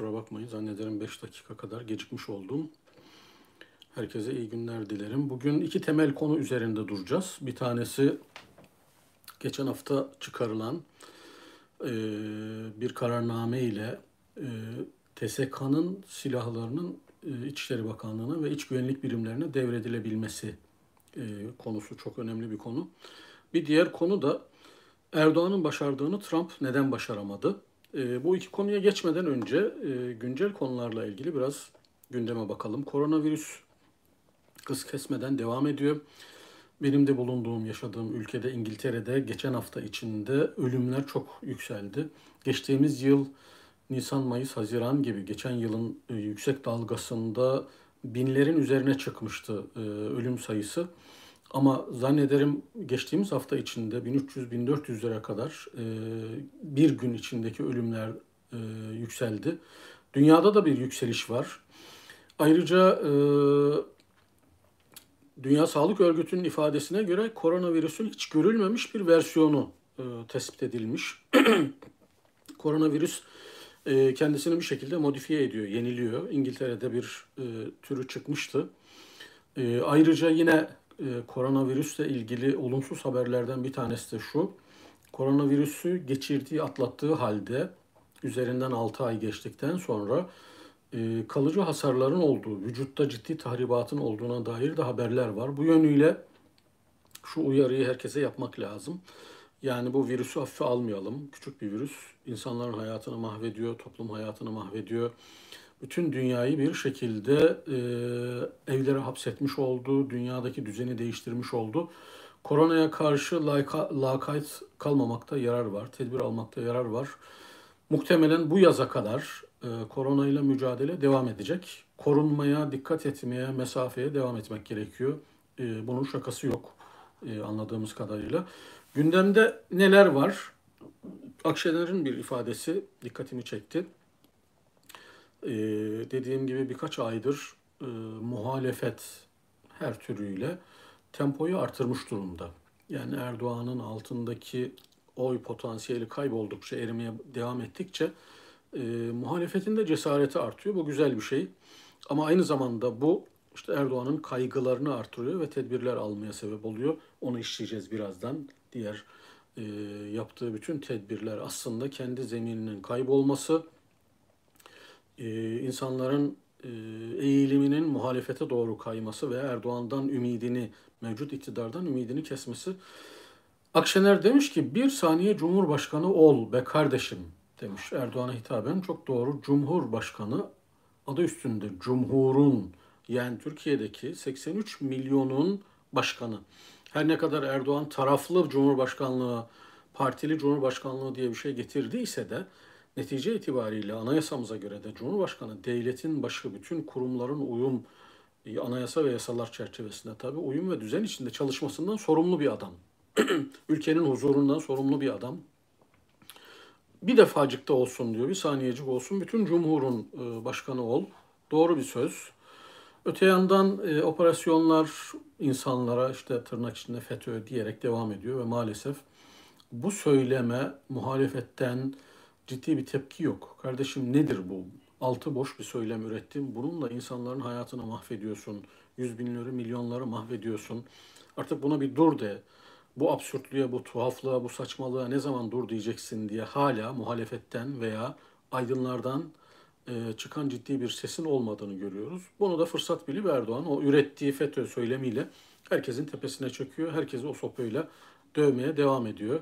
kusura bakmayın. Zannederim 5 dakika kadar gecikmiş oldum. Herkese iyi günler dilerim. Bugün iki temel konu üzerinde duracağız. Bir tanesi geçen hafta çıkarılan e, bir kararname ile e, TSK'nın silahlarının e, İçişleri Bakanlığı'na ve iç güvenlik birimlerine devredilebilmesi e, konusu çok önemli bir konu. Bir diğer konu da Erdoğan'ın başardığını Trump neden başaramadı? E, bu iki konuya geçmeden önce e, güncel konularla ilgili biraz gündeme bakalım. Koronavirüs kız kesmeden devam ediyor. Benim de bulunduğum, yaşadığım ülkede İngiltere'de geçen hafta içinde ölümler çok yükseldi. Geçtiğimiz yıl Nisan, Mayıs, Haziran gibi geçen yılın e, yüksek dalgasında binlerin üzerine çıkmıştı e, ölüm sayısı. Ama zannederim geçtiğimiz hafta içinde 1300-1400'lere kadar e, bir gün içindeki ölümler e, yükseldi. Dünyada da bir yükseliş var. Ayrıca e, Dünya Sağlık Örgütü'nün ifadesine göre koronavirüsün hiç görülmemiş bir versiyonu e, tespit edilmiş. Koronavirüs e, kendisini bir şekilde modifiye ediyor, yeniliyor. İngiltere'de bir e, türü çıkmıştı. E, ayrıca yine koronavirüsle ilgili olumsuz haberlerden bir tanesi de şu. Koronavirüsü geçirdiği, atlattığı halde üzerinden 6 ay geçtikten sonra e, kalıcı hasarların olduğu, vücutta ciddi tahribatın olduğuna dair de haberler var. Bu yönüyle şu uyarıyı herkese yapmak lazım. Yani bu virüsü hafife almayalım. Küçük bir virüs insanların hayatını mahvediyor, toplum hayatını mahvediyor. Bütün dünyayı bir şekilde e, evlere hapsetmiş oldu, dünyadaki düzeni değiştirmiş oldu. Koronaya karşı laka, lakayt kalmamakta yarar var, tedbir almakta yarar var. Muhtemelen bu yaza kadar e, koronayla mücadele devam edecek. Korunmaya, dikkat etmeye, mesafeye devam etmek gerekiyor. E, bunun şakası yok e, anladığımız kadarıyla. Gündemde neler var? Akşener'in bir ifadesi dikkatimi çekti. Ee, dediğim gibi birkaç aydır e, muhalefet her türüyle tempoyu artırmış durumda. Yani Erdoğan'ın altındaki oy potansiyeli kayboldukça, erimeye devam ettikçe e, muhalefetin de cesareti artıyor. Bu güzel bir şey. Ama aynı zamanda bu işte Erdoğan'ın kaygılarını artırıyor ve tedbirler almaya sebep oluyor. Onu işleyeceğiz birazdan. Diğer e, yaptığı bütün tedbirler aslında kendi zemininin kaybolması, e, insanların e, eğiliminin muhalefete doğru kayması ve Erdoğan'dan ümidini, mevcut iktidardan ümidini kesmesi. Akşener demiş ki bir saniye Cumhurbaşkanı ol be kardeşim demiş Erdoğan'a hitaben. Çok doğru. Cumhurbaşkanı adı üstünde Cumhur'un yani Türkiye'deki 83 milyonun başkanı. Her ne kadar Erdoğan taraflı Cumhurbaşkanlığı, partili Cumhurbaşkanlığı diye bir şey getirdiyse de netice itibariyle anayasamıza göre de Cumhurbaşkanı devletin başı bütün kurumların uyum, e, anayasa ve yasalar çerçevesinde tabii uyum ve düzen içinde çalışmasından sorumlu bir adam. Ülkenin huzurundan sorumlu bir adam. Bir defacıkta olsun diyor, bir saniyecik olsun. Bütün Cumhur'un e, başkanı ol. Doğru bir söz. Öte yandan e, operasyonlar insanlara işte tırnak içinde FETÖ diyerek devam ediyor ve maalesef bu söyleme muhalefetten ciddi bir tepki yok. Kardeşim nedir bu? Altı boş bir söylem ürettim. Bununla insanların hayatını mahvediyorsun. Yüz binleri, milyonları mahvediyorsun. Artık buna bir dur de. Bu absürtlüğe, bu tuhaflığa, bu saçmalığa ne zaman dur diyeceksin diye hala muhalefetten veya aydınlardan e, çıkan ciddi bir sesin olmadığını görüyoruz. Bunu da fırsat bilip Erdoğan o ürettiği FETÖ söylemiyle herkesin tepesine çöküyor. Herkesi o sopayla dövmeye devam ediyor.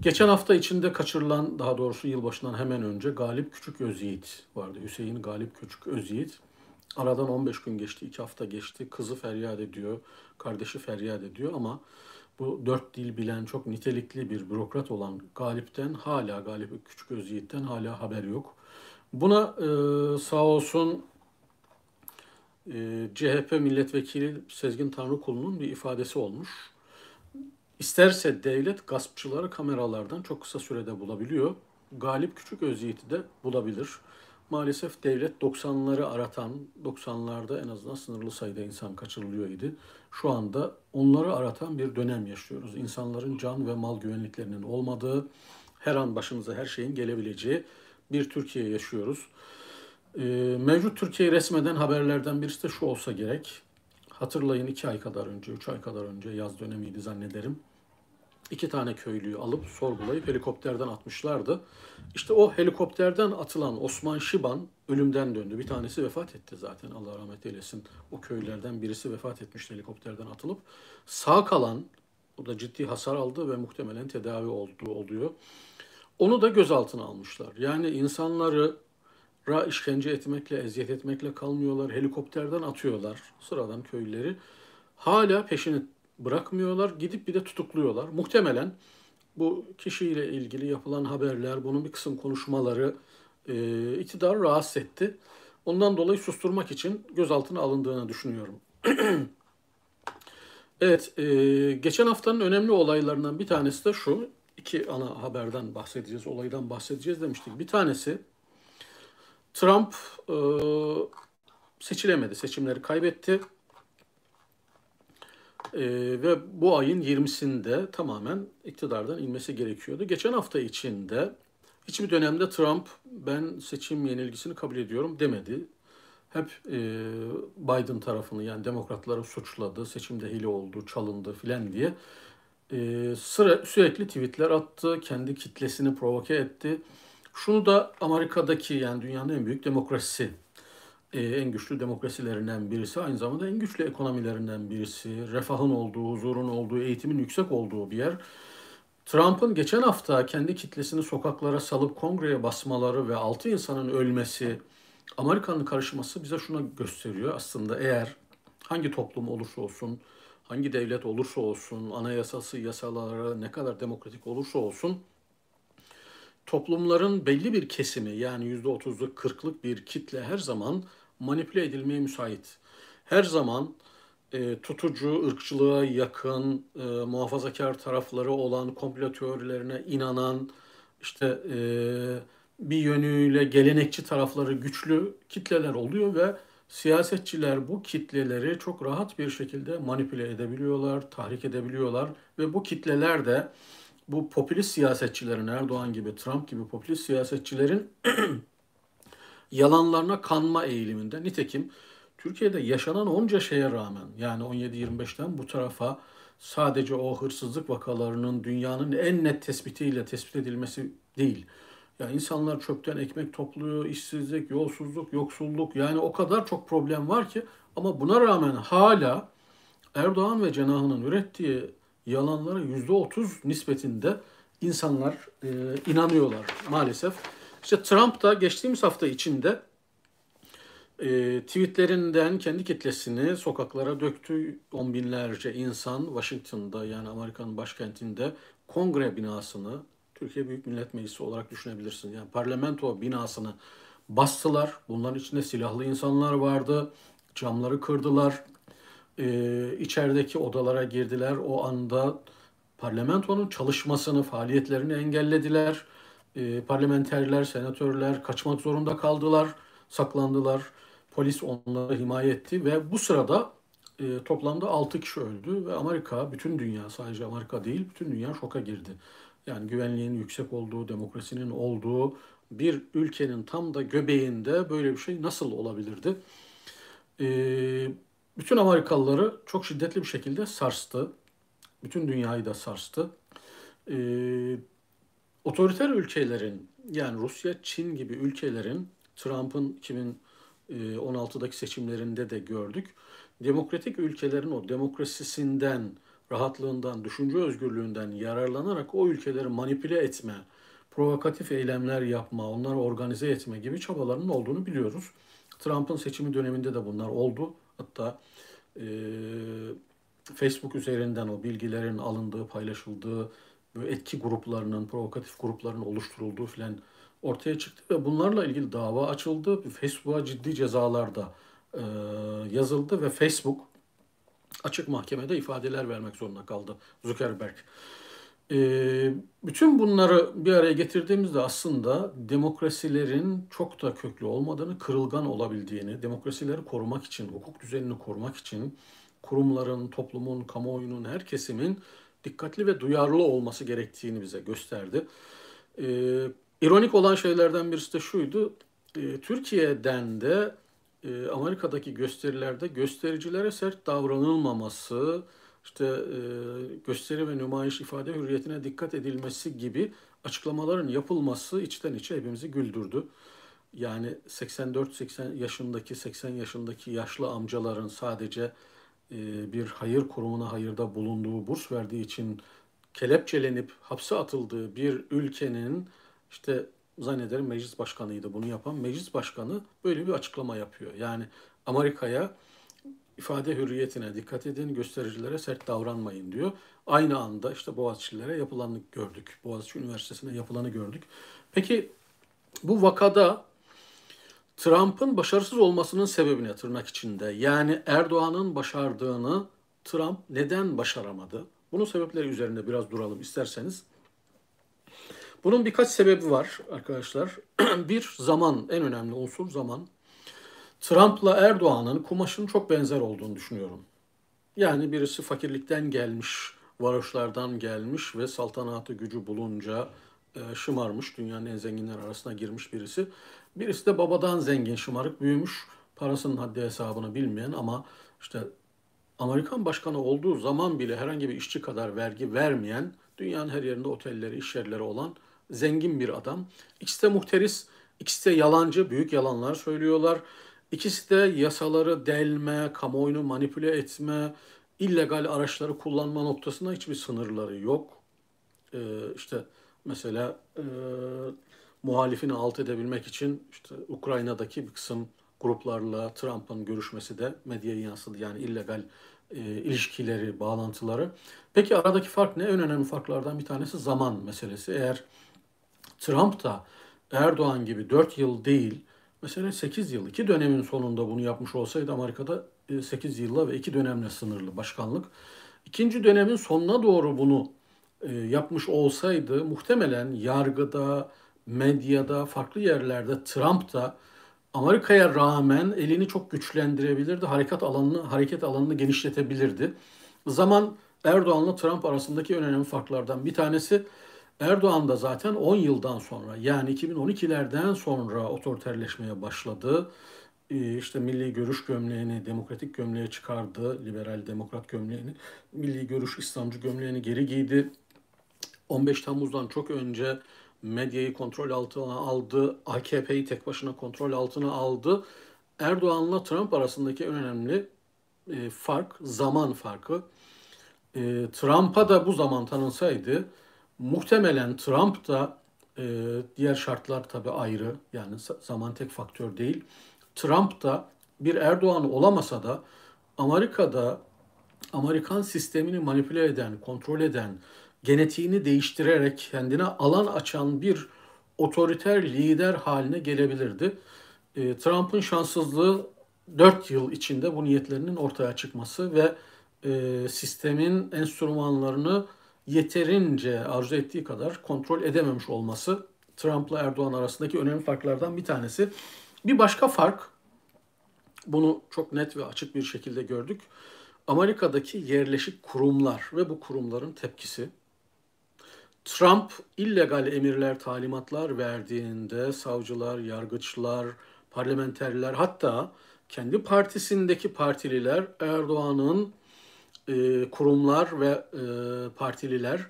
Geçen hafta içinde kaçırılan, daha doğrusu yılbaşından hemen önce Galip Küçük Özyiğit vardı. Hüseyin Galip Küçük Özyiğit. Aradan 15 gün geçti, 2 hafta geçti. Kızı feryat ediyor, kardeşi feryat ediyor ama bu dört dil bilen çok nitelikli bir bürokrat olan Galip'ten hala Galip Küçük Özyiğit'ten hala haber yok. Buna e, sağ olsun e, CHP milletvekili Sezgin Tanrıkulu'nun bir ifadesi olmuş. İsterse devlet gaspçıları kameralardan çok kısa sürede bulabiliyor. Galip Küçük Özyiğit'i de bulabilir. Maalesef devlet 90'ları aratan, 90'larda en azından sınırlı sayıda insan kaçırılıyor idi. Şu anda onları aratan bir dönem yaşıyoruz. İnsanların can ve mal güvenliklerinin olmadığı, her an başınıza her şeyin gelebileceği bir Türkiye yaşıyoruz. E, mevcut Türkiye resmeden haberlerden birisi de şu olsa gerek. Hatırlayın iki ay kadar önce, üç ay kadar önce yaz dönemiydi zannederim. İki tane köylüyü alıp sorgulayıp helikopterden atmışlardı. İşte o helikopterden atılan Osman Şiban ölümden döndü. Bir tanesi vefat etti zaten Allah rahmet eylesin. O köylerden birisi vefat etmişti helikopterden atılıp. Sağ kalan, o da ciddi hasar aldı ve muhtemelen tedavi olduğu oluyor. Onu da gözaltına almışlar. Yani insanları ra işkence etmekle, eziyet etmekle kalmıyorlar. Helikopterden atıyorlar sıradan köylüleri. Hala peşini bırakmıyorlar. Gidip bir de tutukluyorlar. Muhtemelen bu kişiyle ilgili yapılan haberler, bunun bir kısım konuşmaları e, iktidar rahatsız etti. Ondan dolayı susturmak için gözaltına alındığını düşünüyorum. evet, e, geçen haftanın önemli olaylarından bir tanesi de şu. İki ana haberden bahsedeceğiz, olaydan bahsedeceğiz demiştik. Bir tanesi Trump e, seçilemedi, seçimleri kaybetti. E, ve bu ayın 20'sinde tamamen iktidardan inmesi gerekiyordu. Geçen hafta içinde hiçbir dönemde Trump ben seçim yenilgisini kabul ediyorum demedi. Hep e, Biden tarafını yani demokratları suçladı, seçimde hile oldu, çalındı filan diye. E, sıra, sürekli tweetler attı, kendi kitlesini provoke etti. Şunu da Amerika'daki yani dünyanın en büyük demokrasisi, e, en güçlü demokrasilerinden birisi, aynı zamanda en güçlü ekonomilerinden birisi, refahın olduğu, huzurun olduğu, eğitimin yüksek olduğu bir yer. Trump'ın geçen hafta kendi kitlesini sokaklara salıp kongreye basmaları ve altı insanın ölmesi, Amerika'nın karışması bize şuna gösteriyor. Aslında eğer hangi toplum olursa olsun, hangi devlet olursa olsun, anayasası, yasaları ne kadar demokratik olursa olsun, toplumların belli bir kesimi yani yüzde otuzluk, kırklık bir kitle her zaman manipüle edilmeye müsait. Her zaman e, tutucu, ırkçılığa yakın, e, muhafazakar tarafları olan, komplo teorilerine inanan, işte e, bir yönüyle gelenekçi tarafları güçlü kitleler oluyor ve siyasetçiler bu kitleleri çok rahat bir şekilde manipüle edebiliyorlar, tahrik edebiliyorlar ve bu kitleler de bu popülist siyasetçilerin Erdoğan gibi, Trump gibi popülist siyasetçilerin yalanlarına kanma eğiliminde. Nitekim Türkiye'de yaşanan onca şeye rağmen yani 17-25'ten bu tarafa sadece o hırsızlık vakalarının dünyanın en net tespitiyle tespit edilmesi değil. Yani insanlar çöpten ekmek topluyor, işsizlik, yolsuzluk, yoksulluk yani o kadar çok problem var ki ama buna rağmen hala Erdoğan ve cenahının ürettiği yalanlara yüzde otuz nispetinde insanlar e, inanıyorlar maalesef. İşte Trump da geçtiğimiz hafta içinde e, tweetlerinden kendi kitlesini sokaklara döktü. On binlerce insan Washington'da yani Amerika'nın başkentinde kongre binasını Türkiye Büyük Millet Meclisi olarak düşünebilirsin. Yani parlamento binasını bastılar. Bunların içinde silahlı insanlar vardı. Camları kırdılar. Ee, içerideki odalara girdiler. O anda parlamentonun çalışmasını, faaliyetlerini engellediler. Ee, parlamenterler, senatörler kaçmak zorunda kaldılar, saklandılar. Polis onları himaye etti ve bu sırada e, toplamda 6 kişi öldü ve Amerika, bütün dünya sadece Amerika değil, bütün dünya şoka girdi. Yani güvenliğin yüksek olduğu, demokrasinin olduğu bir ülkenin tam da göbeğinde böyle bir şey nasıl olabilirdi? E, bütün Amerikalıları çok şiddetli bir şekilde sarstı. Bütün dünyayı da sarstı. E, otoriter ülkelerin yani Rusya, Çin gibi ülkelerin Trump'ın 2016'daki seçimlerinde de gördük. Demokratik ülkelerin o demokrasisinden, rahatlığından, düşünce özgürlüğünden yararlanarak o ülkeleri manipüle etme, provokatif eylemler yapma, onları organize etme gibi çabalarının olduğunu biliyoruz. Trump'ın seçimi döneminde de bunlar oldu. Hatta e, Facebook üzerinden o bilgilerin alındığı, paylaşıldığı, böyle etki gruplarının, provokatif grupların oluşturulduğu filan ortaya çıktı ve bunlarla ilgili dava açıldı. Facebook'a ciddi cezalar da e, yazıldı ve Facebook açık mahkemede ifadeler vermek zorunda kaldı Zuckerberg. E, bütün bunları bir araya getirdiğimizde aslında demokrasilerin çok da köklü olmadığını, kırılgan olabildiğini, demokrasileri korumak için, hukuk düzenini korumak için kurumların, toplumun, kamuoyunun, her kesimin dikkatli ve duyarlı olması gerektiğini bize gösterdi. Ee, ironik olan şeylerden birisi de şuydu. E, Türkiye'den de e, Amerika'daki gösterilerde göstericilere sert davranılmaması, işte e, gösteri ve nümayiş ifade hürriyetine dikkat edilmesi gibi açıklamaların yapılması içten içe hepimizi güldürdü. Yani 84-80 yaşındaki, 80 yaşındaki yaşlı amcaların sadece e, bir hayır kurumuna hayırda bulunduğu, burs verdiği için kelepçelenip hapse atıldığı bir ülkenin işte zannederim meclis başkanıydı bunu yapan. Meclis başkanı böyle bir açıklama yapıyor. Yani Amerika'ya ifade hürriyetine dikkat edin, göstericilere sert davranmayın diyor. Aynı anda işte Boğaziçi'lilere yapılanı gördük. Boğaziçi Üniversitesi'ne yapılanı gördük. Peki bu vakada Trump'ın başarısız olmasının sebebine tırnak içinde yani Erdoğan'ın başardığını Trump neden başaramadı? Bunun sebepleri üzerinde biraz duralım isterseniz. Bunun birkaç sebebi var arkadaşlar. bir zaman en önemli unsur zaman. Trump'la Erdoğan'ın kumaşının çok benzer olduğunu düşünüyorum. Yani birisi fakirlikten gelmiş, varoşlardan gelmiş ve saltanatı gücü bulunca e, şımarmış, dünyanın en zenginler arasına girmiş birisi. Birisi de babadan zengin, şımarık büyümüş, parasının haddi hesabını bilmeyen ama işte Amerikan başkanı olduğu zaman bile herhangi bir işçi kadar vergi vermeyen, dünyanın her yerinde otelleri, iş yerleri olan zengin bir adam. İkisi de muhteris, ikisi de yalancı, büyük yalanlar söylüyorlar. İkisi de yasaları delme, kamuoyunu manipüle etme, illegal araçları kullanma noktasında hiçbir sınırları yok. Ee, işte mesela e, muhalifini alt edebilmek için işte Ukrayna'daki bir kısım gruplarla Trump'ın görüşmesi de medyaya yansıdı. Yani illegal e, ilişkileri, bağlantıları. Peki aradaki fark ne? En önemli farklardan bir tanesi zaman meselesi. Eğer Trump da Erdoğan gibi 4 yıl değil, mesela 8 yıl, 2 dönemin sonunda bunu yapmış olsaydı Amerika'da 8 e, yılla ve 2 dönemle sınırlı başkanlık. İkinci dönemin sonuna doğru bunu e, yapmış olsaydı muhtemelen yargıda, medyada, farklı yerlerde Trump da Amerika'ya rağmen elini çok güçlendirebilirdi. Hareket alanını hareket alanını genişletebilirdi. Zaman Erdoğan'la Trump arasındaki önemli farklardan bir tanesi Erdoğan da zaten 10 yıldan sonra yani 2012'lerden sonra otoriterleşmeye başladı. Ee, işte milli görüş gömleğini, demokratik gömleğe çıkardı, liberal demokrat gömleğini, milli görüş İslamcı gömleğini geri giydi. 15 Temmuz'dan çok önce medyayı kontrol altına aldı, AKP'yi tek başına kontrol altına aldı. Erdoğan'la Trump arasındaki en önemli e, fark zaman farkı. E, Trump'a da bu zaman tanınsaydı muhtemelen Trump da e, diğer şartlar tabii ayrı yani zaman tek faktör değil. Trump da bir Erdoğan olamasa da Amerika'da Amerikan sistemini manipüle eden, kontrol eden, genetiğini değiştirerek kendine alan açan bir otoriter lider haline gelebilirdi. E, Trump'ın şanssızlığı 4 yıl içinde bu niyetlerinin ortaya çıkması ve e, sistemin enstrümanlarını yeterince arzu ettiği kadar kontrol edememiş olması Trump'la Erdoğan arasındaki önemli farklardan bir tanesi. Bir başka fark, bunu çok net ve açık bir şekilde gördük. Amerika'daki yerleşik kurumlar ve bu kurumların tepkisi. Trump illegal emirler, talimatlar verdiğinde savcılar, yargıçlar, parlamenterler hatta kendi partisindeki partililer Erdoğan'ın e, kurumlar ve e, partililer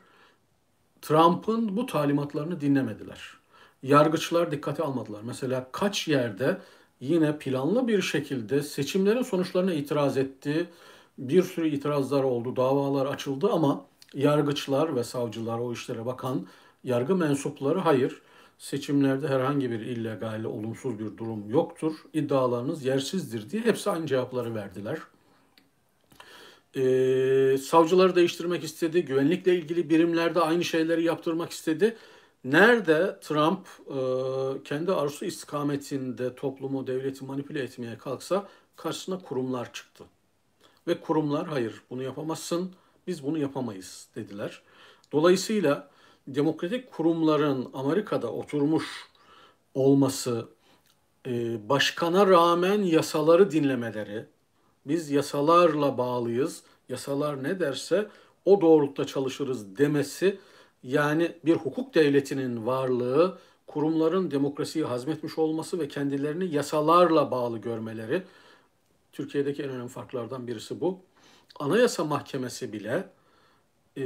Trump'ın bu talimatlarını dinlemediler. Yargıçlar dikkate almadılar. Mesela kaç yerde yine planlı bir şekilde seçimlerin sonuçlarına itiraz etti. Bir sürü itirazlar oldu, davalar açıldı ama yargıçlar ve savcılar o işlere bakan yargı mensupları hayır seçimlerde herhangi bir illegal, olumsuz bir durum yoktur. İddialarınız yersizdir diye hepsi aynı cevapları verdiler. Ee, savcıları değiştirmek istedi, güvenlikle ilgili birimlerde aynı şeyleri yaptırmak istedi. Nerede Trump e, kendi arzusu istikametinde toplumu, devleti manipüle etmeye kalksa karşısına kurumlar çıktı. Ve kurumlar hayır bunu yapamazsın, biz bunu yapamayız dediler. Dolayısıyla demokratik kurumların Amerika'da oturmuş olması, e, başkana rağmen yasaları dinlemeleri, biz yasalarla bağlıyız, yasalar ne derse o doğrultuda çalışırız demesi, yani bir hukuk devletinin varlığı, kurumların demokrasiyi hazmetmiş olması ve kendilerini yasalarla bağlı görmeleri Türkiye'deki en önemli farklardan birisi bu. Anayasa Mahkemesi bile e,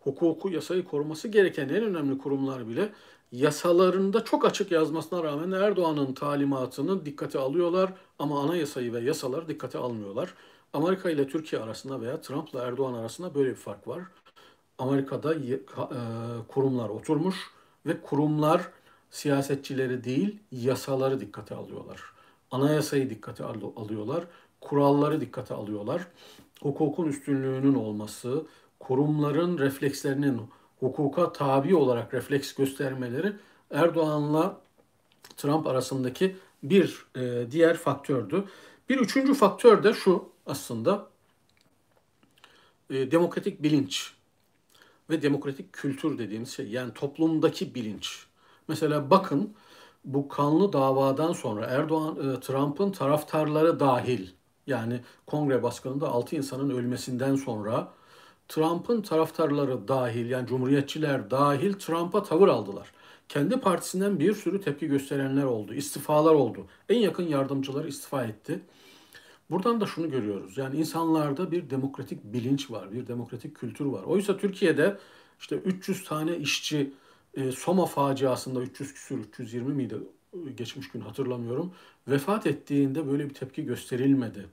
hukuku, yasayı koruması gereken en önemli kurumlar bile yasalarında çok açık yazmasına rağmen Erdoğan'ın talimatını dikkate alıyorlar ama anayasayı ve yasaları dikkate almıyorlar. Amerika ile Türkiye arasında veya Trump ile Erdoğan arasında böyle bir fark var. Amerika'da e, kurumlar oturmuş ve kurumlar siyasetçileri değil yasaları dikkate alıyorlar. Anayasayı dikkate alıyorlar, kuralları dikkate alıyorlar. Hukukun üstünlüğünün olması, kurumların reflekslerinin hukuka tabi olarak refleks göstermeleri Erdoğan'la Trump arasındaki bir e, diğer faktördü. Bir üçüncü faktör de şu aslında e, demokratik bilinç ve demokratik kültür dediğimiz şey yani toplumdaki bilinç. Mesela bakın bu kanlı davadan sonra Erdoğan e, Trump'ın taraftarları dahil yani kongre baskınında 6 insanın ölmesinden sonra Trump'ın taraftarları dahil yani cumhuriyetçiler dahil Trump'a tavır aldılar. Kendi partisinden bir sürü tepki gösterenler oldu, istifalar oldu. En yakın yardımcıları istifa etti. Buradan da şunu görüyoruz. Yani insanlarda bir demokratik bilinç var, bir demokratik kültür var. Oysa Türkiye'de işte 300 tane işçi e, Soma faciasında 300 küsür 320 miydi geçmiş gün hatırlamıyorum. Vefat ettiğinde böyle bir tepki gösterilmedi.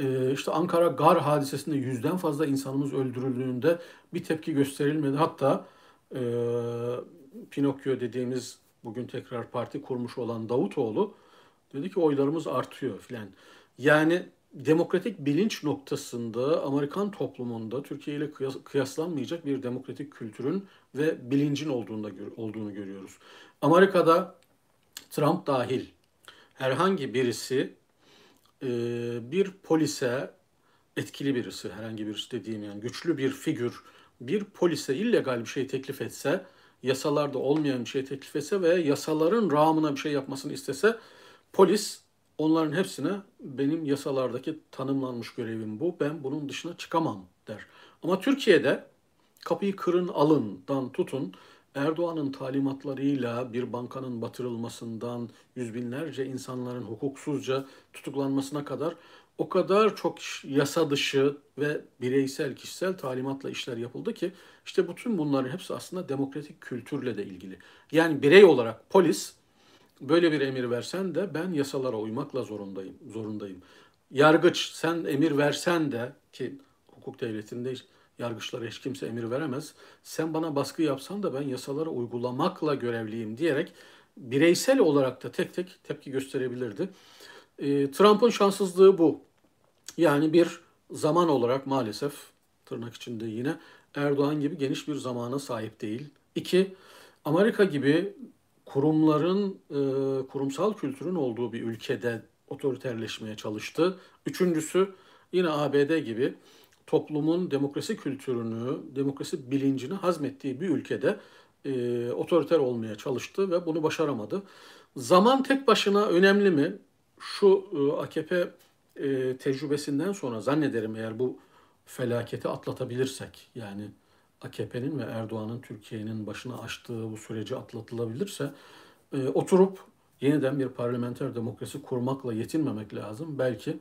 E, işte Ankara Gar hadisesinde yüzden fazla insanımız öldürüldüğünde bir tepki gösterilmedi. Hatta e, Pinokyo dediğimiz bugün tekrar parti kurmuş olan Davutoğlu dedi ki oylarımız artıyor filan. Yani demokratik bilinç noktasında Amerikan toplumunda Türkiye ile kıyaslanmayacak bir demokratik kültürün ve bilincin olduğunu, olduğunu görüyoruz. Amerika'da Trump dahil herhangi birisi e, bir polise etkili birisi, herhangi birisi dediğim yani güçlü bir figür bir polise illegal bir şey teklif etse, yasalarda olmayan bir şey teklif etse ve yasaların rağmına bir şey yapmasını istese polis onların hepsine benim yasalardaki tanımlanmış görevim bu. Ben bunun dışına çıkamam der. Ama Türkiye'de kapıyı kırın alından tutun Erdoğan'ın talimatlarıyla bir bankanın batırılmasından yüz binlerce insanların hukuksuzca tutuklanmasına kadar o kadar çok yasa dışı ve bireysel, kişisel talimatla işler yapıldı ki işte bütün bunların hepsi aslında demokratik kültürle de ilgili. Yani birey olarak polis böyle bir emir versen de ben yasalara uymakla zorundayım. zorundayım. Yargıç sen emir versen de ki hukuk devletinde yargıçlara hiç kimse emir veremez. Sen bana baskı yapsan da ben yasaları uygulamakla görevliyim diyerek bireysel olarak da tek tek tepki gösterebilirdi. E, Trump'ın şanssızlığı bu. Yani bir zaman olarak maalesef tırnak içinde yine Erdoğan gibi geniş bir zamana sahip değil. İki, Amerika gibi kurumların, e, kurumsal kültürün olduğu bir ülkede otoriterleşmeye çalıştı. Üçüncüsü yine ABD gibi toplumun demokrasi kültürünü, demokrasi bilincini hazmettiği bir ülkede e, otoriter olmaya çalıştı ve bunu başaramadı. Zaman tek başına önemli mi? Şu e, AKP e, tecrübesinden sonra zannederim eğer bu felaketi atlatabilirsek yani AKP'nin ve Erdoğan'ın Türkiye'nin başına açtığı bu süreci atlatılabilirse e, oturup yeniden bir parlamenter demokrasi kurmakla yetinmemek lazım. Belki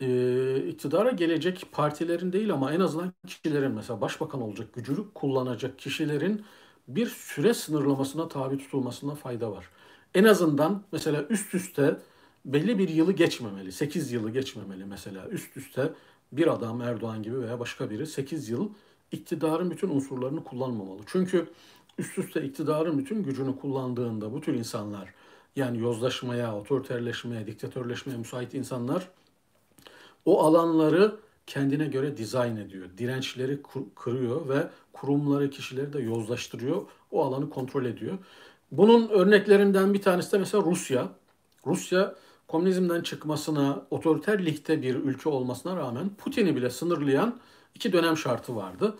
e, iktidara gelecek partilerin değil ama en azından kişilerin mesela başbakan olacak gücünü kullanacak kişilerin bir süre sınırlamasına tabi tutulmasına fayda var. En azından mesela üst üste belli bir yılı geçmemeli. 8 yılı geçmemeli mesela. Üst üste bir adam Erdoğan gibi veya başka biri 8 yıl iktidarın bütün unsurlarını kullanmamalı. Çünkü üst üste iktidarın bütün gücünü kullandığında bu tür insanlar yani yozlaşmaya, otoriterleşmeye, diktatörleşmeye müsait insanlar o alanları kendine göre dizayn ediyor. Dirençleri kırıyor ve kurumları, kişileri de yozlaştırıyor. O alanı kontrol ediyor. Bunun örneklerinden bir tanesi de mesela Rusya. Rusya komünizmden çıkmasına, otoriterlikte bir ülke olmasına rağmen Putin'i bile sınırlayan iki dönem şartı vardı.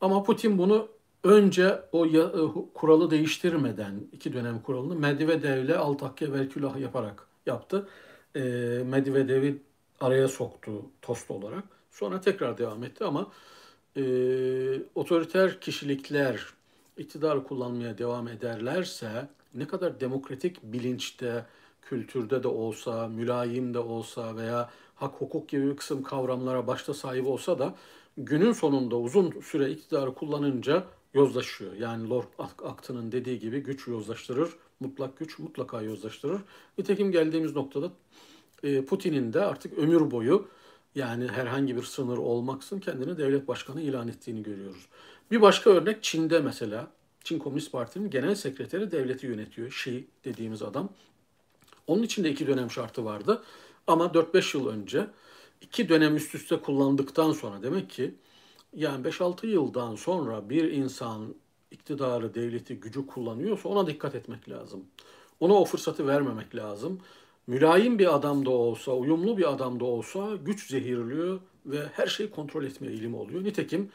Ama Putin bunu önce o ya, e, kuralı değiştirmeden iki dönem kuralını Medvedev'le Altakya Verkülah yaparak yaptı. E, Medvedev'i araya soktu tost olarak. Sonra tekrar devam etti ama e, otoriter kişilikler iktidarı kullanmaya devam ederlerse ne kadar demokratik bilinçte, kültürde de olsa, mülayim de olsa veya hak hukuk gibi bir kısım kavramlara başta sahip olsa da günün sonunda uzun süre iktidarı kullanınca yozlaşıyor. Yani Lord Acton'ın dediği gibi güç yozlaştırır, mutlak güç mutlaka yozlaştırır. Nitekim geldiğimiz noktada Putin'in de artık ömür boyu yani herhangi bir sınır olmaksın kendini devlet başkanı ilan ettiğini görüyoruz. Bir başka örnek Çin'de mesela. Çin Komünist Parti'nin genel sekreteri devleti yönetiyor. Xi dediğimiz adam. Onun için de iki dönem şartı vardı. Ama 4-5 yıl önce iki dönem üst üste kullandıktan sonra demek ki yani 5-6 yıldan sonra bir insan iktidarı, devleti, gücü kullanıyorsa ona dikkat etmek lazım. Ona o fırsatı vermemek lazım. Mülayim bir adam da olsa, uyumlu bir adam da olsa güç zehirliyor ve her şeyi kontrol etme eğilimi oluyor. Nitekim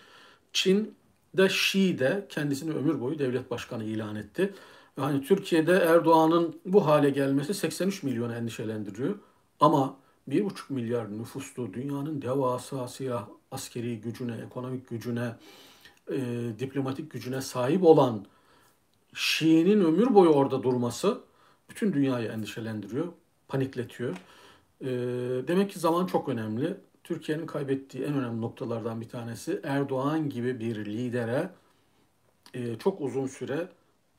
Çin'de Xi de kendisini ömür boyu devlet başkanı ilan etti. Yani Türkiye'de Erdoğan'ın bu hale gelmesi 83 milyonu endişelendiriyor. Ama 1,5 milyar nüfuslu dünyanın devasa silah askeri gücüne, ekonomik gücüne, e, diplomatik gücüne sahip olan Şii'nin ömür boyu orada durması bütün dünyayı endişelendiriyor, panikletiyor. E, demek ki zaman çok önemli. Türkiye'nin kaybettiği en önemli noktalardan bir tanesi Erdoğan gibi bir lidere e, çok uzun süre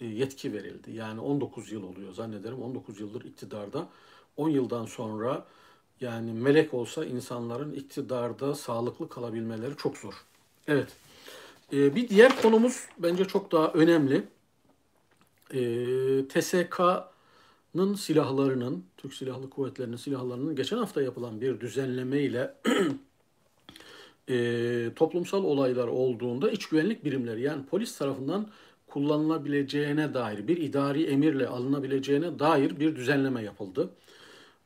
e, yetki verildi. Yani 19 yıl oluyor zannederim. 19 yıldır iktidarda. 10 yıldan sonra yani melek olsa insanların iktidarda sağlıklı kalabilmeleri çok zor. Evet. Ee, bir diğer konumuz bence çok daha önemli. Ee, TSK'nın silahlarının, Türk Silahlı Kuvvetleri'nin silahlarının geçen hafta yapılan bir düzenleme ile e, toplumsal olaylar olduğunda iç güvenlik birimleri yani polis tarafından kullanılabileceğine dair bir idari emirle alınabileceğine dair bir düzenleme yapıldı.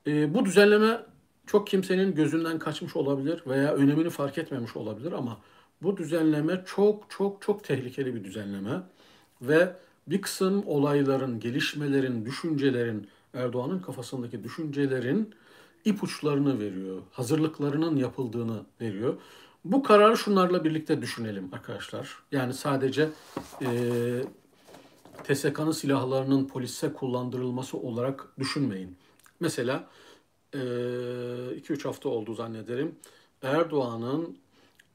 E, bu düzenleme çok kimsenin gözünden kaçmış olabilir veya önemini fark etmemiş olabilir ama bu düzenleme çok çok çok tehlikeli bir düzenleme ve bir kısım olayların, gelişmelerin, düşüncelerin, Erdoğan'ın kafasındaki düşüncelerin ipuçlarını veriyor. Hazırlıklarının yapıldığını veriyor. Bu kararı şunlarla birlikte düşünelim arkadaşlar. Yani sadece e, TSK'nın silahlarının polise kullandırılması olarak düşünmeyin. Mesela 2-3 hafta oldu zannederim. Erdoğan'ın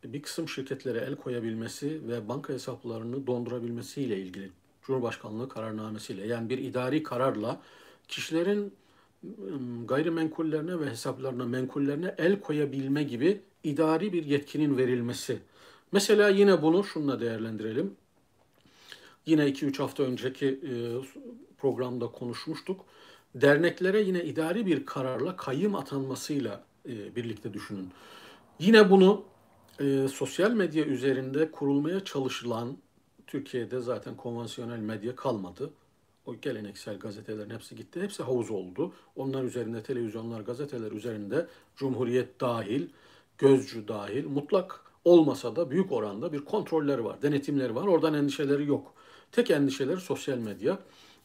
bir kısım şirketlere el koyabilmesi ve banka hesaplarını dondurabilmesiyle ilgili Cumhurbaşkanlığı kararnamesiyle yani bir idari kararla kişilerin gayrimenkullerine ve hesaplarına, menkullerine el koyabilme gibi idari bir yetkinin verilmesi. Mesela yine bunu şunla değerlendirelim. Yine 2-3 hafta önceki programda konuşmuştuk derneklere yine idari bir kararla kayyım atanmasıyla e, birlikte düşünün. Yine bunu sosyal medya üzerinde kurulmaya çalışılan Türkiye'de zaten konvansiyonel medya kalmadı. O geleneksel gazetelerin hepsi gitti. Hepsi havuz oldu. Onlar üzerinde televizyonlar, gazeteler üzerinde Cumhuriyet dahil, Gözcü dahil mutlak olmasa da büyük oranda bir kontrolleri var, denetimleri var. Oradan endişeleri yok. Tek endişeleri sosyal medya.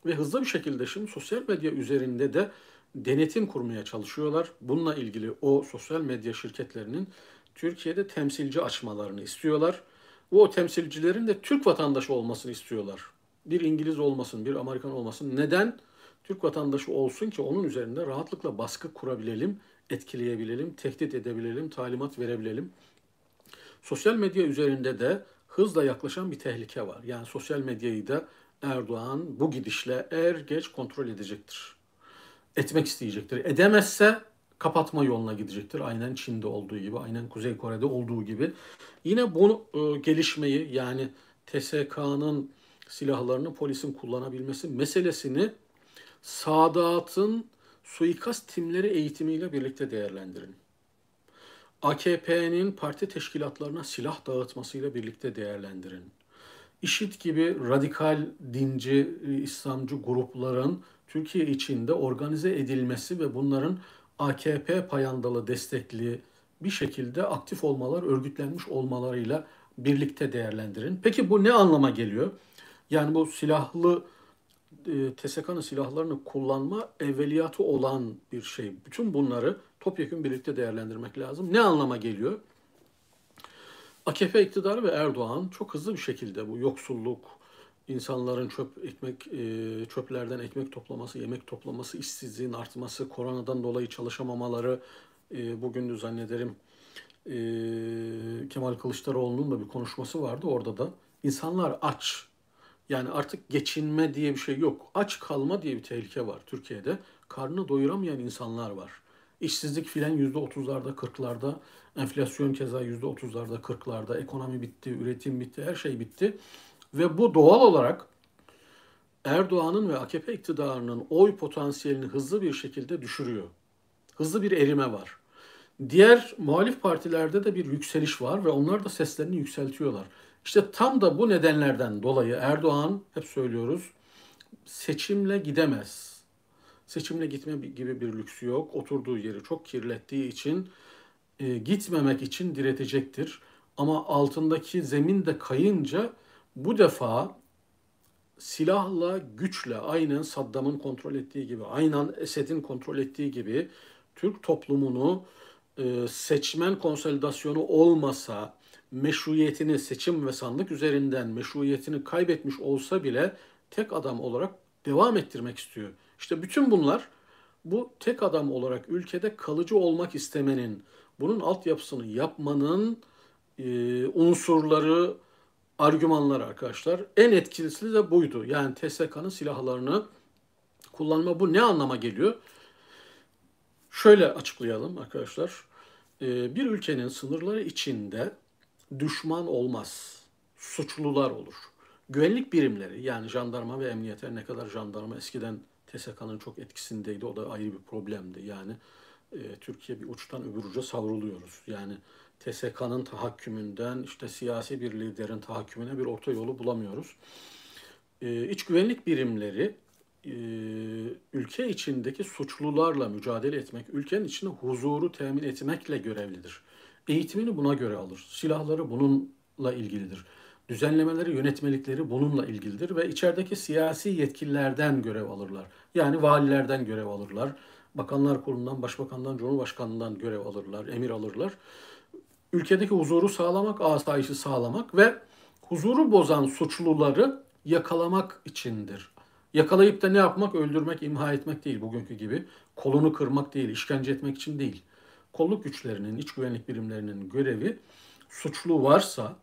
Ve hızlı bir şekilde şimdi sosyal medya üzerinde de denetim kurmaya çalışıyorlar. Bununla ilgili o sosyal medya şirketlerinin Türkiye'de temsilci açmalarını istiyorlar. Ve o temsilcilerin de Türk vatandaşı olmasını istiyorlar. Bir İngiliz olmasın, bir Amerikan olmasın. Neden? Türk vatandaşı olsun ki onun üzerinde rahatlıkla baskı kurabilelim, etkileyebilelim, tehdit edebilelim, talimat verebilelim. Sosyal medya üzerinde de hızla yaklaşan bir tehlike var. Yani sosyal medyayı da Erdoğan bu gidişle er geç kontrol edecektir. Etmek isteyecektir. Edemezse kapatma yoluna gidecektir. Aynen Çin'de olduğu gibi, aynen Kuzey Kore'de olduğu gibi. Yine bu e, gelişmeyi yani TSK'nın silahlarını polisin kullanabilmesi meselesini Sadat'ın suikast timleri eğitimiyle birlikte değerlendirin. AKP'nin parti teşkilatlarına silah dağıtmasıyla birlikte değerlendirin. IŞİD gibi radikal dinci, İslamcı grupların Türkiye içinde organize edilmesi ve bunların AKP payandalı destekli bir şekilde aktif olmalar, örgütlenmiş olmalarıyla birlikte değerlendirin. Peki bu ne anlama geliyor? Yani bu silahlı e, TSK'nın silahlarını kullanma evveliyatı olan bir şey. Bütün bunları topyekun birlikte değerlendirmek lazım. Ne anlama geliyor? AKP iktidarı ve Erdoğan çok hızlı bir şekilde bu yoksulluk, insanların çöp ekmek e, çöplerden ekmek toplaması, yemek toplaması, işsizliğin artması, koronadan dolayı çalışamamaları e, bugün de zannederim e, Kemal Kılıçdaroğlu'nun da bir konuşması vardı orada da. İnsanlar aç. Yani artık geçinme diye bir şey yok. Aç kalma diye bir tehlike var Türkiye'de. Karnını doyuramayan insanlar var. İşsizlik filan yüzde otuzlarda, kırklarda, enflasyon keza yüzde otuzlarda, kırklarda, ekonomi bitti, üretim bitti, her şey bitti. Ve bu doğal olarak Erdoğan'ın ve AKP iktidarının oy potansiyelini hızlı bir şekilde düşürüyor. Hızlı bir erime var. Diğer muhalif partilerde de bir yükseliş var ve onlar da seslerini yükseltiyorlar. İşte tam da bu nedenlerden dolayı Erdoğan hep söylüyoruz seçimle gidemez. Seçimle gitme gibi bir lüksü yok. Oturduğu yeri çok kirlettiği için e, gitmemek için diretecektir. Ama altındaki zemin de kayınca bu defa silahla, güçle aynen Saddam'ın kontrol ettiği gibi, aynen Esed'in kontrol ettiği gibi Türk toplumunu e, seçmen konsolidasyonu olmasa meşruiyetini seçim ve sandık üzerinden meşruiyetini kaybetmiş olsa bile tek adam olarak devam ettirmek istiyor. İşte bütün bunlar bu tek adam olarak ülkede kalıcı olmak istemenin, bunun altyapısını yapmanın e, unsurları, argümanlar arkadaşlar. En etkilisi de buydu. Yani TSK'nın silahlarını kullanma bu ne anlama geliyor? Şöyle açıklayalım arkadaşlar. Ee, bir ülkenin sınırları içinde düşman olmaz. Suçlular olur. Güvenlik birimleri yani jandarma ve emniyete ne kadar jandarma eskiden TSK'nın çok etkisindeydi. O da ayrı bir problemdi. Yani e, Türkiye bir uçtan öbür uca savruluyoruz. Yani TSK'nın tahakkümünden işte siyasi bir liderin tahakkümüne bir orta yolu bulamıyoruz. Ee, iç güvenlik birimleri e, ülke içindeki suçlularla mücadele etmek, ülkenin içinde huzuru temin etmekle görevlidir. Eğitimini buna göre alır. Silahları bununla ilgilidir. Düzenlemeleri, yönetmelikleri bununla ilgilidir ve içerideki siyasi yetkililerden görev alırlar. Yani valilerden görev alırlar. Bakanlar Kurulu'ndan, Başbakan'dan, Cumhurbaşkanı'ndan görev alırlar, emir alırlar ülkedeki huzuru sağlamak, asayişi sağlamak ve huzuru bozan suçluları yakalamak içindir. Yakalayıp da ne yapmak? Öldürmek, imha etmek değil bugünkü gibi. Kolunu kırmak değil, işkence etmek için değil. Kolluk güçlerinin, iç güvenlik birimlerinin görevi suçlu varsa,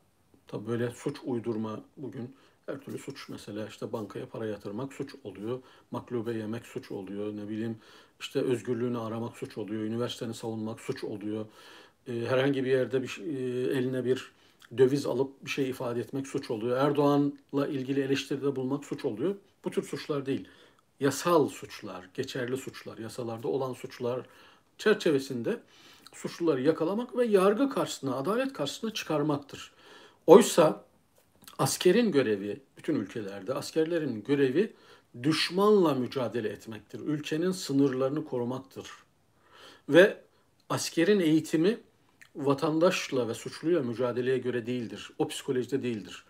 tabi böyle suç uydurma bugün her türlü suç mesela işte bankaya para yatırmak suç oluyor. Maklube yemek suç oluyor. Ne bileyim işte özgürlüğünü aramak suç oluyor. Üniversiteni savunmak suç oluyor. E, herhangi bir yerde bir e, eline bir döviz alıp bir şey ifade etmek suç oluyor. Erdoğan'la ilgili eleştiride bulmak suç oluyor. Bu tür suçlar değil. Yasal suçlar, geçerli suçlar, yasalarda olan suçlar çerçevesinde suçluları yakalamak ve yargı karşısına, adalet karşısına çıkarmaktır. Oysa askerin görevi, bütün ülkelerde askerlerin görevi düşmanla mücadele etmektir. Ülkenin sınırlarını korumaktır. Ve askerin eğitimi vatandaşla ve suçluyla mücadeleye göre değildir. O psikolojide değildir.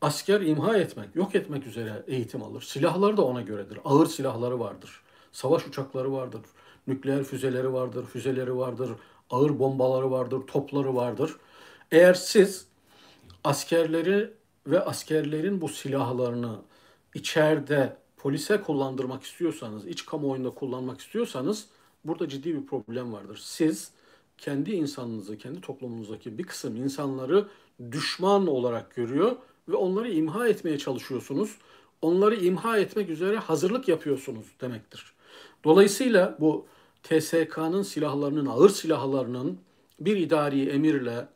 Asker imha etmek, yok etmek üzere eğitim alır. Silahlar da ona göredir. Ağır silahları vardır. Savaş uçakları vardır. Nükleer füzeleri vardır, füzeleri vardır. Ağır bombaları vardır, topları vardır. Eğer siz askerleri ve askerlerin bu silahlarını içeride polise kullandırmak istiyorsanız, iç kamuoyunda kullanmak istiyorsanız burada ciddi bir problem vardır. Siz kendi insanınızı, kendi toplumunuzdaki bir kısım insanları düşman olarak görüyor ve onları imha etmeye çalışıyorsunuz. Onları imha etmek üzere hazırlık yapıyorsunuz demektir. Dolayısıyla bu TSK'nın silahlarının, ağır silahlarının bir idari emirle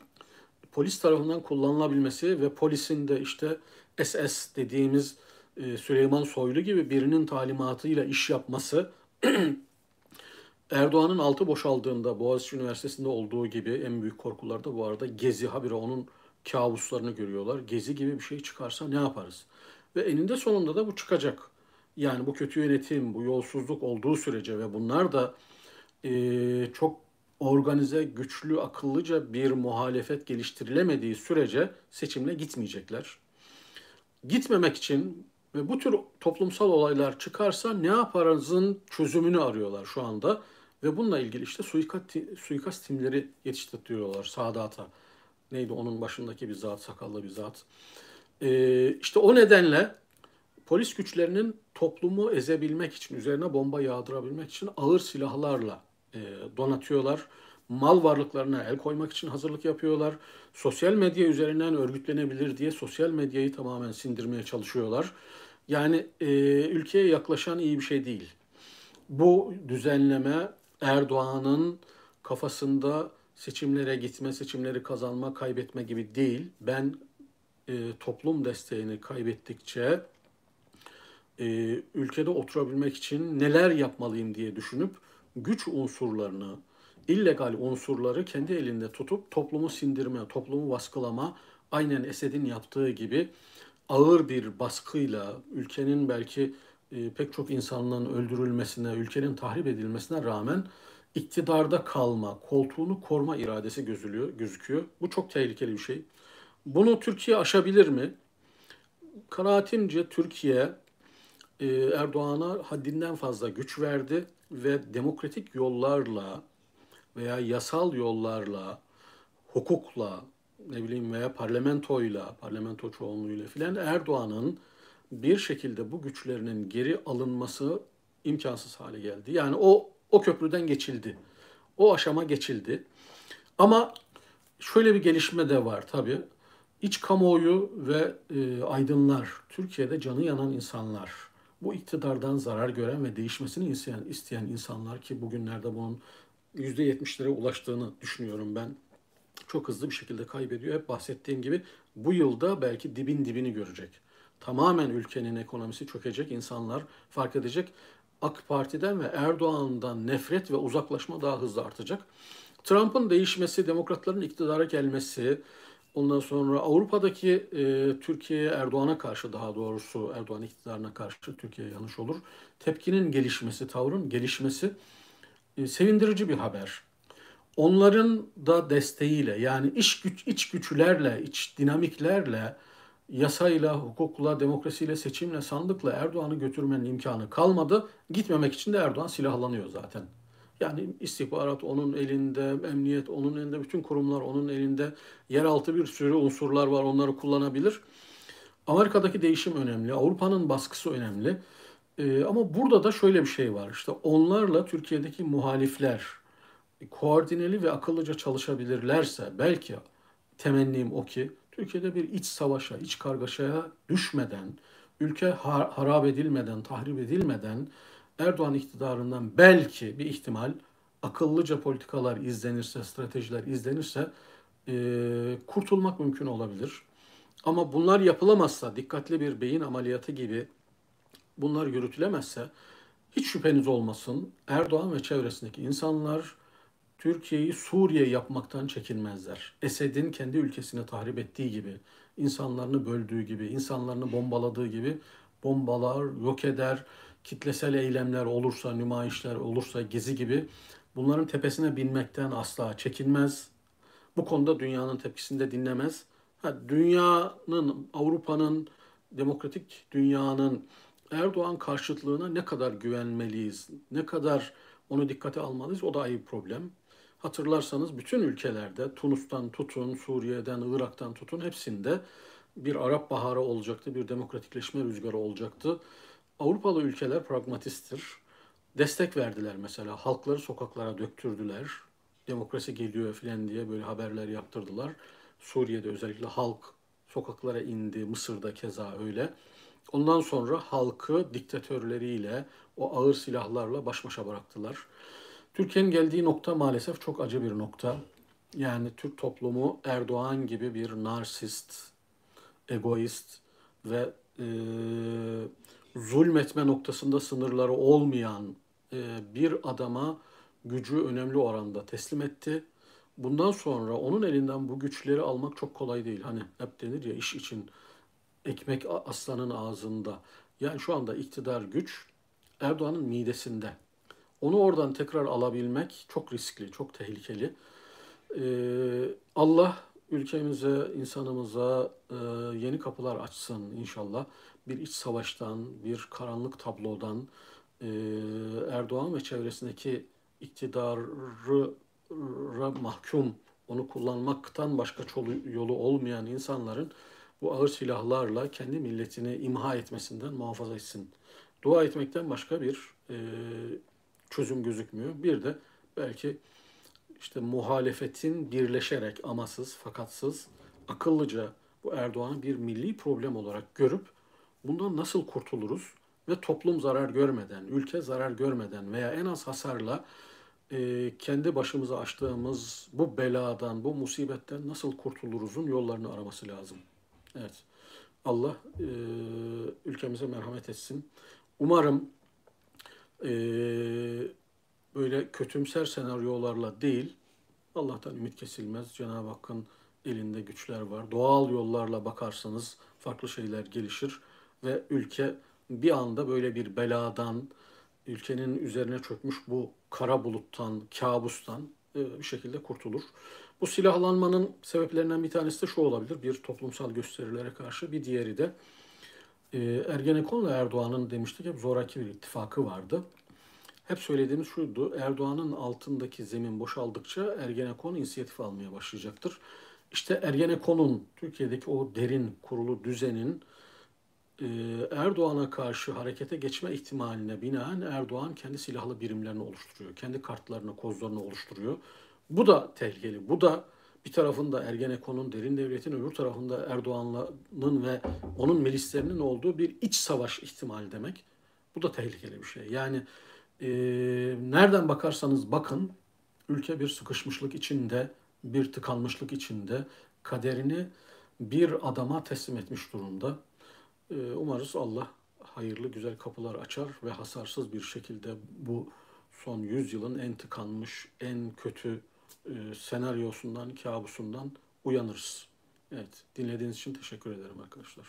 polis tarafından kullanılabilmesi ve polisin de işte SS dediğimiz e, Süleyman Soylu gibi birinin talimatıyla iş yapması Erdoğan'ın altı boşaldığında Boğaziçi Üniversitesi'nde olduğu gibi en büyük korkularda bu arada Gezi habire onun kabuslarını görüyorlar. Gezi gibi bir şey çıkarsa ne yaparız? Ve eninde sonunda da bu çıkacak. Yani bu kötü yönetim, bu yolsuzluk olduğu sürece ve bunlar da e, çok organize, güçlü, akıllıca bir muhalefet geliştirilemediği sürece seçimle gitmeyecekler. Gitmemek için ve bu tür toplumsal olaylar çıkarsa ne yaparızın çözümünü arıyorlar şu anda. Ve bununla ilgili işte suikast, suikast timleri yetiştiriyorlar Sadat'a. Neydi onun başındaki bir zat, sakallı bir zat. Ee, işte o nedenle polis güçlerinin toplumu ezebilmek için, üzerine bomba yağdırabilmek için ağır silahlarla e, donatıyorlar. Mal varlıklarına el koymak için hazırlık yapıyorlar. Sosyal medya üzerinden örgütlenebilir diye sosyal medyayı tamamen sindirmeye çalışıyorlar. Yani e, ülkeye yaklaşan iyi bir şey değil. Bu düzenleme Erdoğan'ın kafasında seçimlere gitme, seçimleri kazanma, kaybetme gibi değil. Ben e, toplum desteğini kaybettikçe e, ülkede oturabilmek için neler yapmalıyım diye düşünüp güç unsurlarını, illegal unsurları kendi elinde tutup toplumu sindirme, toplumu baskılama, aynen Esed'in yaptığı gibi ağır bir baskıyla ülkenin belki e, pek çok insanın öldürülmesine, ülkenin tahrip edilmesine rağmen iktidarda kalma, koltuğunu koruma iradesi gözülüyor, gözüküyor. Bu çok tehlikeli bir şey. Bunu Türkiye aşabilir mi? Kanaatimce Türkiye e, Erdoğan'a haddinden fazla güç verdi ve demokratik yollarla veya yasal yollarla, hukukla, ne bileyim veya parlamentoyla, parlamento çoğunluğuyla filan Erdoğan'ın bir şekilde bu güçlerinin geri alınması imkansız hale geldi. Yani o o köprüden geçildi. O aşama geçildi. Ama şöyle bir gelişme de var tabii. İç kamuoyu ve e, aydınlar, Türkiye'de canı yanan insanlar, bu iktidardan zarar gören ve değişmesini isteyen, isteyen insanlar ki bugünlerde bunun %70'lere ulaştığını düşünüyorum ben. Çok hızlı bir şekilde kaybediyor. Hep bahsettiğim gibi bu yılda belki dibin dibini görecek. Tamamen ülkenin ekonomisi çökecek, insanlar fark edecek. AK Parti'den ve Erdoğan'dan nefret ve uzaklaşma daha hızlı artacak. Trump'ın değişmesi, demokratların iktidara gelmesi, ondan sonra Avrupa'daki e, Türkiye'ye Erdoğan'a karşı daha doğrusu Erdoğan iktidarına karşı Türkiye yanlış olur. Tepkinin gelişmesi, tavrın gelişmesi e, sevindirici bir haber. Onların da desteğiyle yani iç güç iç güçlerle, iç dinamiklerle yasayla, hukukla, demokrasiyle, seçimle, sandıkla Erdoğan'ı götürmenin imkanı kalmadı. Gitmemek için de Erdoğan silahlanıyor zaten. Yani istihbarat onun elinde, emniyet onun elinde, bütün kurumlar onun elinde. Yeraltı bir sürü unsurlar var, onları kullanabilir. Amerika'daki değişim önemli, Avrupa'nın baskısı önemli. Ee, ama burada da şöyle bir şey var. İşte onlarla Türkiye'deki muhalifler koordineli ve akıllıca çalışabilirlerse belki temennim o ki Türkiye'de bir iç savaşa, iç kargaşaya düşmeden, ülke har harap edilmeden, tahrip edilmeden Erdoğan iktidarından belki bir ihtimal akıllıca politikalar izlenirse, stratejiler izlenirse e, kurtulmak mümkün olabilir. Ama bunlar yapılamazsa, dikkatli bir beyin ameliyatı gibi bunlar yürütülemezse hiç şüpheniz olmasın Erdoğan ve çevresindeki insanlar Türkiye'yi Suriye yapmaktan çekinmezler. Esed'in kendi ülkesine tahrip ettiği gibi, insanlarını böldüğü gibi, insanlarını bombaladığı gibi bombalar, yok eder, kitlesel eylemler olursa, nümayişler olursa, gezi gibi bunların tepesine binmekten asla çekinmez. Bu konuda dünyanın tepkisini de dinlemez. Ha, dünyanın, Avrupa'nın, demokratik dünyanın Erdoğan karşıtlığına ne kadar güvenmeliyiz, ne kadar onu dikkate almalıyız o da ayrı bir problem. Hatırlarsanız bütün ülkelerde Tunus'tan tutun, Suriye'den, Irak'tan tutun hepsinde bir Arap Baharı olacaktı, bir demokratikleşme rüzgarı olacaktı. Avrupalı ülkeler pragmatisttir. Destek verdiler mesela. Halkları sokaklara döktürdüler. Demokrasi geliyor filan diye böyle haberler yaptırdılar. Suriye'de özellikle halk sokaklara indi. Mısır'da keza öyle. Ondan sonra halkı diktatörleriyle, o ağır silahlarla baş başa bıraktılar. Türkiye'nin geldiği nokta maalesef çok acı bir nokta. Yani Türk toplumu Erdoğan gibi bir narsist, egoist ve e, zulmetme noktasında sınırları olmayan e, bir adama gücü önemli oranda teslim etti. Bundan sonra onun elinden bu güçleri almak çok kolay değil. Hani hep denir ya iş için ekmek aslanın ağzında. Yani şu anda iktidar güç Erdoğan'ın midesinde. Onu oradan tekrar alabilmek çok riskli, çok tehlikeli. Ee, Allah ülkemize, insanımıza e, yeni kapılar açsın inşallah. Bir iç savaştan, bir karanlık tablodan, e, Erdoğan ve çevresindeki iktidarı mahkum, onu kullanmaktan başka yolu olmayan insanların bu ağır silahlarla kendi milletini imha etmesinden muhafaza etsin. Dua etmekten başka bir e, çözüm gözükmüyor. Bir de belki işte muhalefetin birleşerek amasız fakatsız akıllıca bu Erdoğan'ı bir milli problem olarak görüp bundan nasıl kurtuluruz ve toplum zarar görmeden, ülke zarar görmeden veya en az hasarla e, kendi başımıza açtığımız bu beladan, bu musibetten nasıl kurtuluruzun yollarını araması lazım. Evet. Allah e, ülkemize merhamet etsin. Umarım e, böyle kötümser senaryolarla değil, Allah'tan ümit kesilmez. Cenab-ı Hakk'ın elinde güçler var. Doğal yollarla bakarsanız farklı şeyler gelişir ve ülke bir anda böyle bir beladan, ülkenin üzerine çökmüş bu kara buluttan, kabustan e, bir şekilde kurtulur. Bu silahlanmanın sebeplerinden bir tanesi de şu olabilir. Bir toplumsal gösterilere karşı bir diğeri de e, Ergenekon'la Erdoğan'ın demiştik hep zoraki bir ittifakı vardı. Hep söylediğimiz şuydu. Erdoğan'ın altındaki zemin boşaldıkça Ergenekon inisiyatif almaya başlayacaktır. İşte Ergenekon'un Türkiye'deki o derin kurulu düzenin e, Erdoğan'a karşı harekete geçme ihtimaline binaen Erdoğan kendi silahlı birimlerini oluşturuyor. Kendi kartlarını, kozlarını oluşturuyor. Bu da tehlikeli. Bu da bir tarafında Ergenekon'un, derin devletin, öbür tarafında Erdoğan'ın ve onun milislerinin olduğu bir iç savaş ihtimali demek. Bu da tehlikeli bir şey. Yani e, nereden bakarsanız bakın ülke bir sıkışmışlık içinde, bir tıkanmışlık içinde kaderini bir adama teslim etmiş durumda. E, umarız Allah hayırlı güzel kapılar açar ve hasarsız bir şekilde bu son 100 yılın en tıkanmış, en kötü e, senaryosundan, kabusundan uyanırız. Evet, dinlediğiniz için teşekkür ederim arkadaşlar.